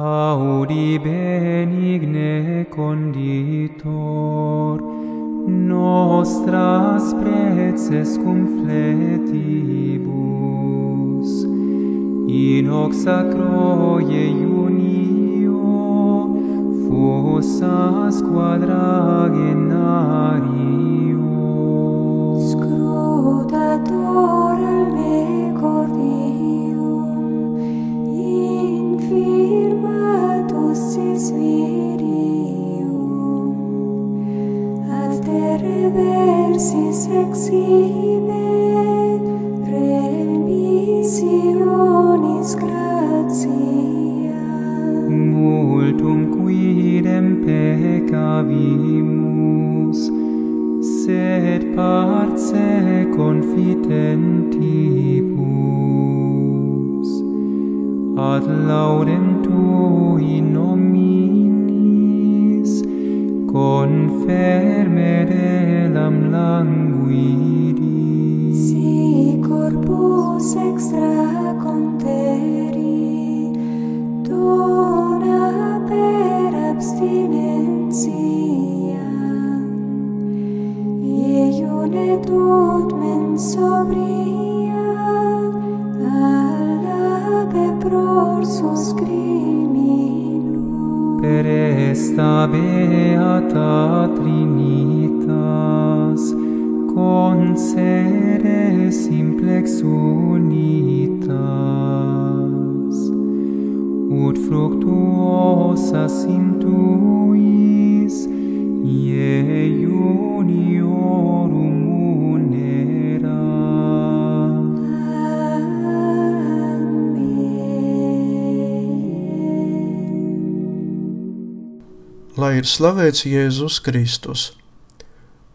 audi benigne conditor nostras preces cum fletibus in hoc sacro iunio fossas quadragenario. Scrutator, Reversis exil. Lai ir slavēts Jēzus Kristus.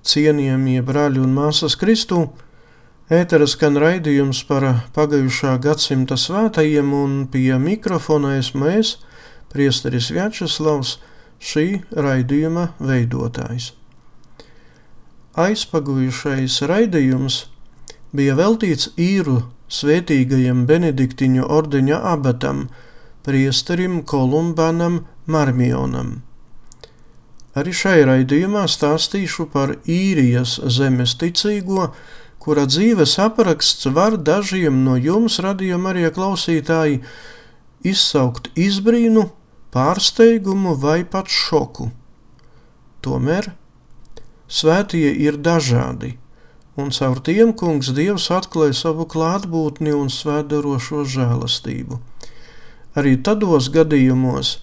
Cienījamie brāļi un māsas Kristū, ēteras skan raidījums par pagājušā gadsimta svētajiem, un pie mikrofona esmu es, priesteris Vjačeslavs, šī raidījuma veidotājs. Aizpagujušais raidījums bija veltīts īru svētīgajam Benediktiņu ordeņa abatam, priesterim Kolumbanam Marmionam. Arī šai raidījumā stāstīšu par īrijas zemes ticīgo, kura dzīves apraksts var dažiem no jums, radījuma arī klausītāji, izsaukt izbrīnu, pārsteigumu vai pat šoku. Tomēr svētie ir dažādi, un caur tiem kungs Dievs atklāja savu klātbūtni un svētdarošo žēlastību. Arī tados gadījumos,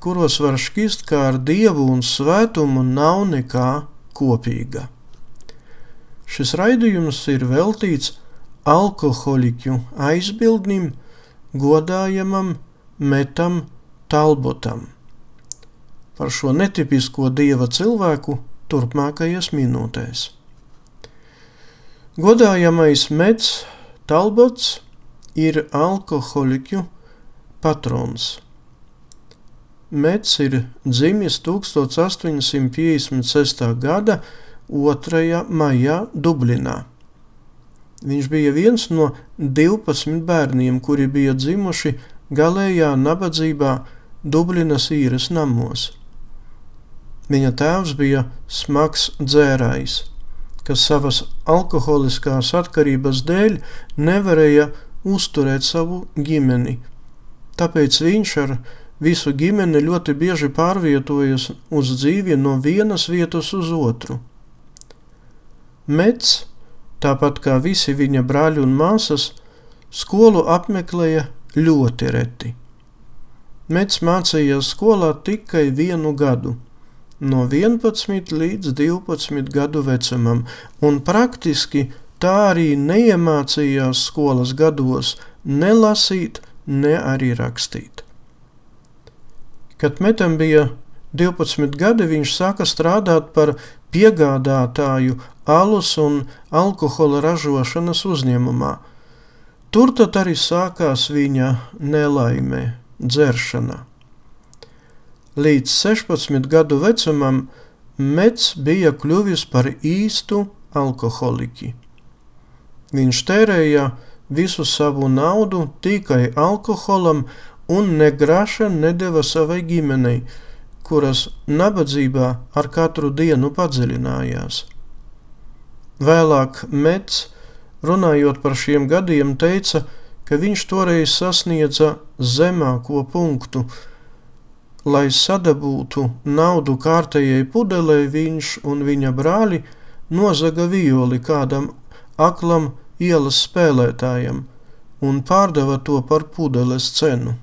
kuros var šķist, ka ar dievu un svētumu nav nekā kopīga. Šis raidījums ir veltīts alkoholiķu aizbildnim, godājamam metam talbotam. Par šo netipisko dieva cilvēku turpmākajās minūtēs. Godājamais mets talbots ir alkoholiķu patrons. Mets ir dzimis 1856. gada 2. maijā Dublinā. Viņš bija viens no 12 bērniem, kuri bija dzimuši galējā nabadzībā Dublinas īres namos. Viņa tēvs bija smags dzērājs, kas savas alkoholiskās atkarības dēļ nevarēja uzturēt savu ģimeni, tāpēc viņš ar visu ģimeni ļoti bieži pārvietojas uz dzīvi no vienas vietas uz otru. Mets, tāpat kā visi viņa brāļi un māsas, skolu apmeklēja ļoti reti. Mets mācījās skolā tikai vienu gadu, no 11 līdz 12 gadu vecumam, un praktiski tā arī neiemācījās skolas gados ne lasīt, ne arī rakstīt. Kad metam bija 12 gadi, viņš sāka strādāt par piegādātāju alus un alkohola ražošanas uzņēmumā. Tur tad arī sākās viņa nelaime, dzeršana. Līdz 16 gadu vecumam Mets bija kļuvis par īstu alkoholiķi. Viņš tērēja visu savu naudu tikai alkoholam un ne graša nedeva savai ģimenei, kuras nabadzībā ar katru dienu padziļinājās. Vēlāk Mets, runājot par šiem gadiem, teica, ka viņš toreiz sasniedza zemāko punktu. Lai sadabūtu naudu kārtējai pudelei, viņš un viņa brāļi nozaga violi kādam aklam ielas spēlētājam un pārdeva to par pudeles cenu.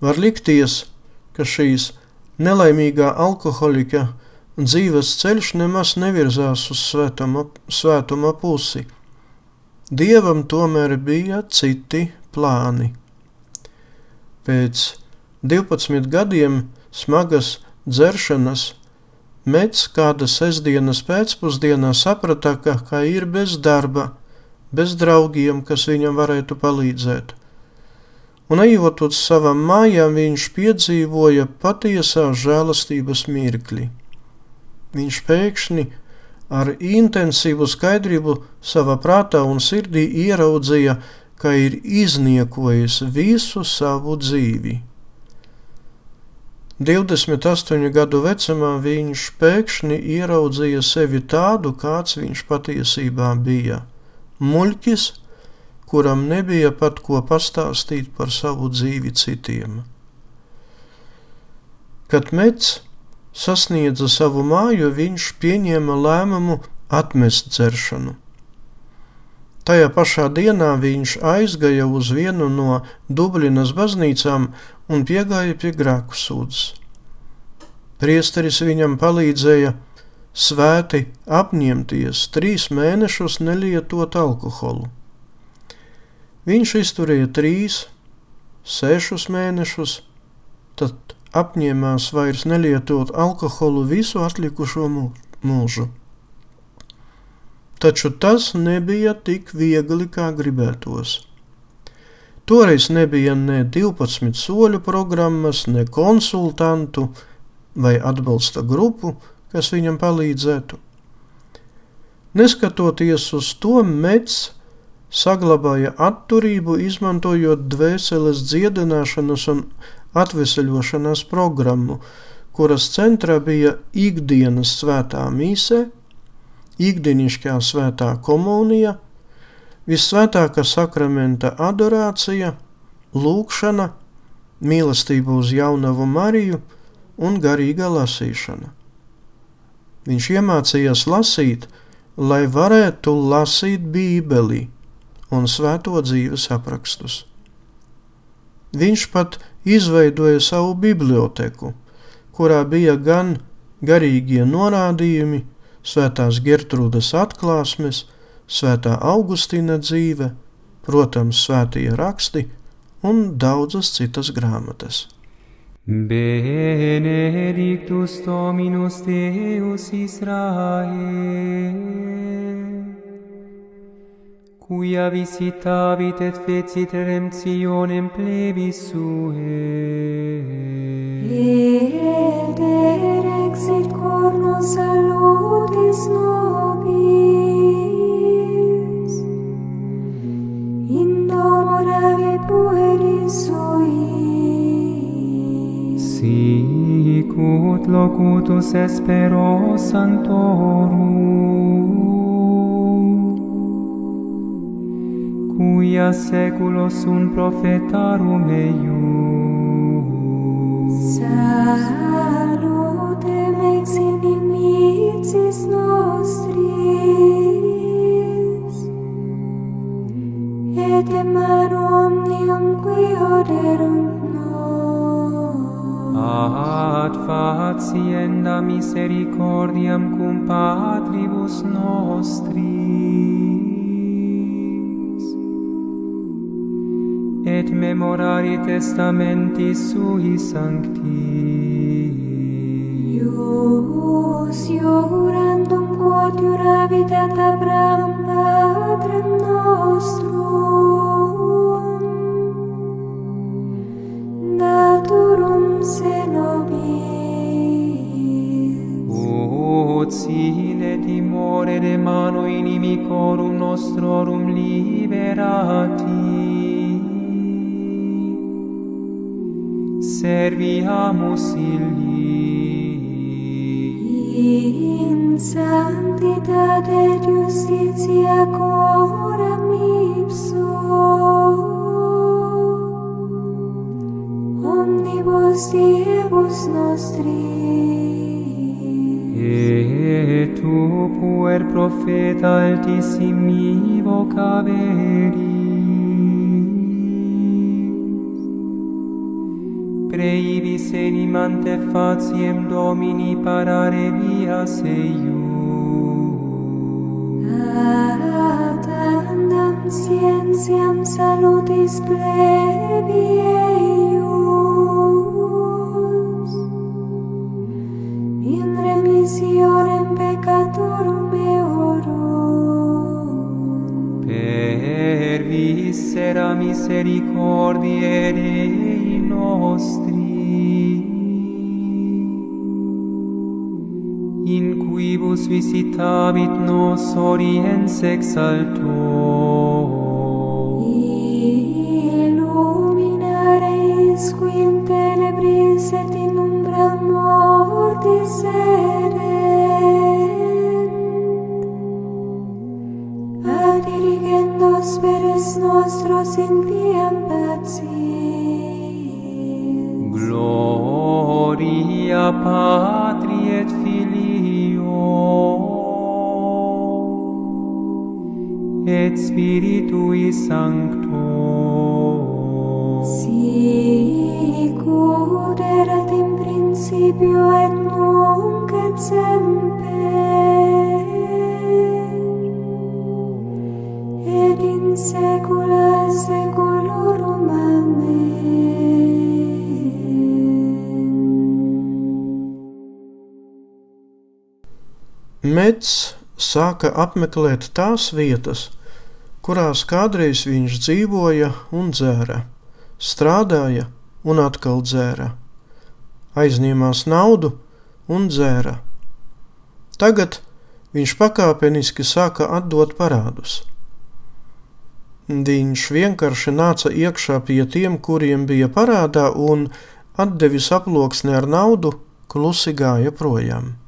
Var likties, ka šīs nelaimīgā alkoholiķa dzīves ceļš nemaz nevirzās uz svētuma, svētuma pusi. Dievam tomēr bija citi plāni. Pēc 12 gadiem smagas dzeršanas Mets kāda sestdienas pēcpusdienā saprata, ka, ka ir bez darba, bez draugiem, kas viņam varētu palīdzēt. Un ejot uz savām mājām, viņš piedzīvoja patiesā žēlastības mirkli. Viņš pēkšņi ar intensīvu skaidrību savā prātā un sirdī ieraudzīja, ka ir izniekojis visu savu dzīvi. 28 gadu vecumā viņš pēkšņi ieraudzīja sevi tādu, kāds viņš patiesībā bija. Muļķis, kuram nebija pat ko pastāstīt par savu dzīvi citiem. Kad Mets sasniedza savu māju, viņš pieņēma lēmumu atmest dzeršanu. Tajā pašā dienā viņš aizgāja uz vienu no Dublinas baznīcām un piegāja pie grēku sūdzes. Priesteris viņam palīdzēja svēti apņemties trīs mēnešus nelietot alkoholu. Viņš izturēja trīs, sešus mēnešus, tad apņēmās vairs nelietot alkoholu visu atlikušo mūžu. Taču tas nebija tik viegli, kā gribētos. Toreiz nebija ne 12 soļu programmas, ne konsultantu vai atbalsta grupu, kas viņam palīdzētu. Neskatoties uz to, Mets saglabāja atturību, izmantojot dvēseles dziedināšanas un atveseļošanās programmu, kuras centrā bija ikdienas svētā mise, ikdienišķā svētā komunija visvētākā sakramenta adorācija, lūkšana, mīlestība uz jaunavu Mariju un garīga lasīšana. Viņš iemācījās lasīt, lai varētu lasīt Bībeli un svēto dzīves aprakstus. Viņš pat izveidoja savu biblioteku, kurā bija gan garīgie norādījumi, svētās Gertrūdas atklāsmes, Svētā Augustīna dzīve, protams, svētie raksti un daudzas citas grāmatas. Benedictus Dominus Deus Israel, quia visitavit et fecit redemptionem plebis suae. Et erexit cornus salutis nobis, in domo pueris sui. Sicut locutus espero santorum, Via seculos un profetarum eius. Salutem ex inimicis nostris, et emano omnium qui oderunt nos. Ad facienda misericordiam cum patribus nostris, memorari testamenti sui sancti? Ius iurandum quod iuravit ad Abraham patrem nostrum naturum se nobis. Ut sine timore de mano inimicorum nostrorum liberati. serviamus illi. In sanctitate justitia coram ipso, omnibus diebus nostris. Et tu puer profeta altissimi vocaveri, Creibis enim ante faciem Domini parare via eius. Ad andam scientiam salutis plebie viscera misericordiae Dei nostri. In quibus visitabit nos oriens exaltor, Mets sāka apmeklēt tās vietas, kurās kādreiz viņš dzīvoja un dzēra, strādāja un atkal dzēra, aizņēmās naudu un dzēra. Tagad viņš pakāpeniski sāka atdot parādus. Viņš vienkārši nāca iekšā pie tiem, kuriem bija parādā, un atdevis aploksni ar naudu, klusi gāja projām.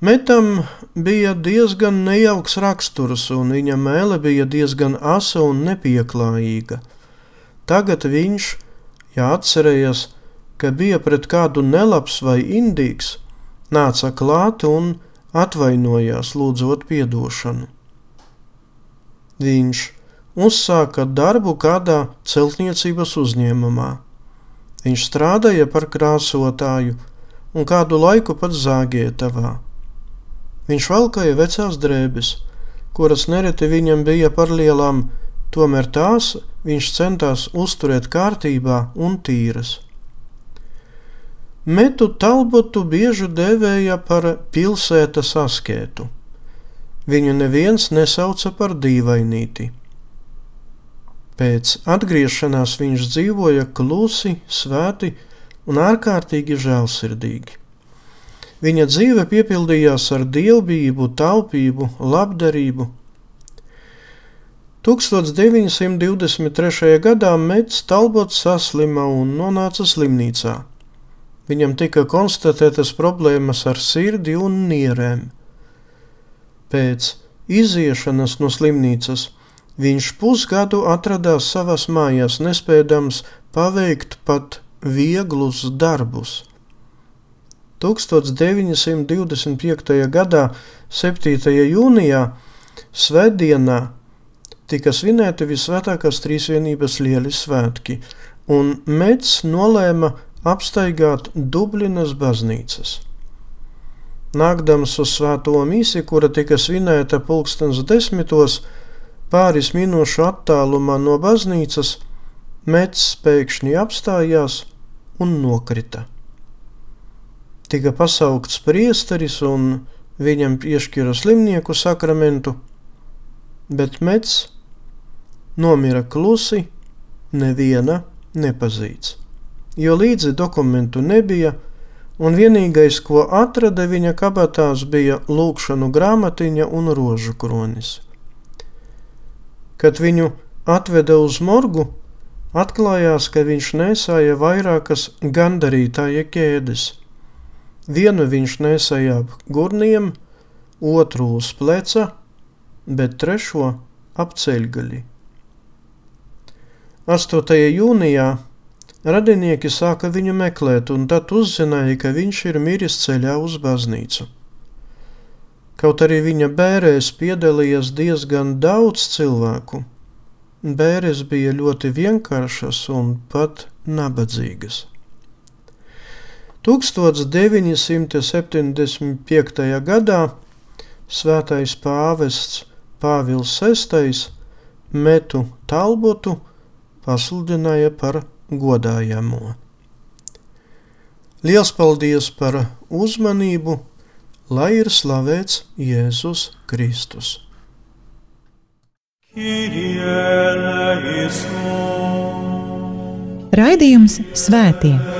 Metam bija diezgan nejauks raksturs, un viņa mēlē bija diezgan asa un nepieklājīga. Tagad viņš, ja atcerējās, ka bija pret kādu nelabs vai indīgs, nāca klāt un atvainojās, lūdzot atdošanu. Viņš uzsāka darbu kādā celtniecības uzņēmumā. Viņš strādāja par krāsotāju un kādu laiku pat zāģētavā. Viņš valkāja vecās drēbes, kuras nereti viņam bija par lielām, tomēr tās viņš centās uzturēt kārtībā un tīras. Metu Talbotu bieži dēvēja par pilsētas askētu. Viņu neviens nesauca par dīvainīti. Pēc atgriešanās viņš dzīvoja klusi, svēti un ārkārtīgi žēlsirdīgi. Viņa dzīve piepildījās ar dievbijību, taupību, labdarību. 1923. gadā Mets Talbots saslima un nonāca slimnīcā. Viņam tika konstatētas problēmas ar sirdi un nierēm. Pēc iziešanas no slimnīcas viņš pusgadu atradās savās mājās, nespēdams paveikt pat vieglus darbus. 1925. gadā, 7. jūnijā, Svētdienā, tika svinēti visvētākās trīsvienības lielie svētki, un Mets nolēma apstaigāt Dublinas baznīcas. Nākdams uz svēto mīsi, kura tika svinēta pulkstens desmitos, pāris minūšu attālumā no baznīcas, Mets pēkšņi apstājās un nokrita. Tika pasaukts priesteris un viņam piešķira slimnieku sakramentu, bet Mets nomira klusi, neviena nepazīts, jo līdzi dokumentu nebija, un vienīgais, ko atrada viņa kabatās, bija lūkšanu grāmatiņa un rožu kronis. Kad viņu atveda uz morgu, atklājās, ka viņš nesāja vairākas gandarītāja ķēdes. Vienu viņš nesāja ap gurniem, otru uz pleca, bet trešo ap ceļgaļi. 8. jūnijā radinieki sāka viņu meklēt, un tad uzzināja, ka viņš ir miris ceļā uz baznīcu. Kaut arī viņa bērēs piedalījās diezgan daudz cilvēku, bērres bija ļoti vienkāršas un pat nabadzīgas. 1975. gadā svētais pāvests Pāvils VI Metu Talbotu pasludināja par godājamo. Liels paldies par uzmanību, lai ir slavēts Jēzus Kristus. Raidījums Svētie.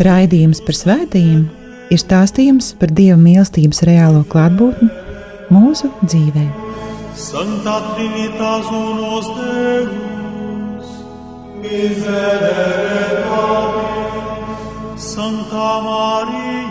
Raidījums par svētījumiem ir stāstījums par Dieva mīlestības reālo klātbūtni mūsu dzīvē. Santa Trinitas unos Deus, miserere Santa Maria,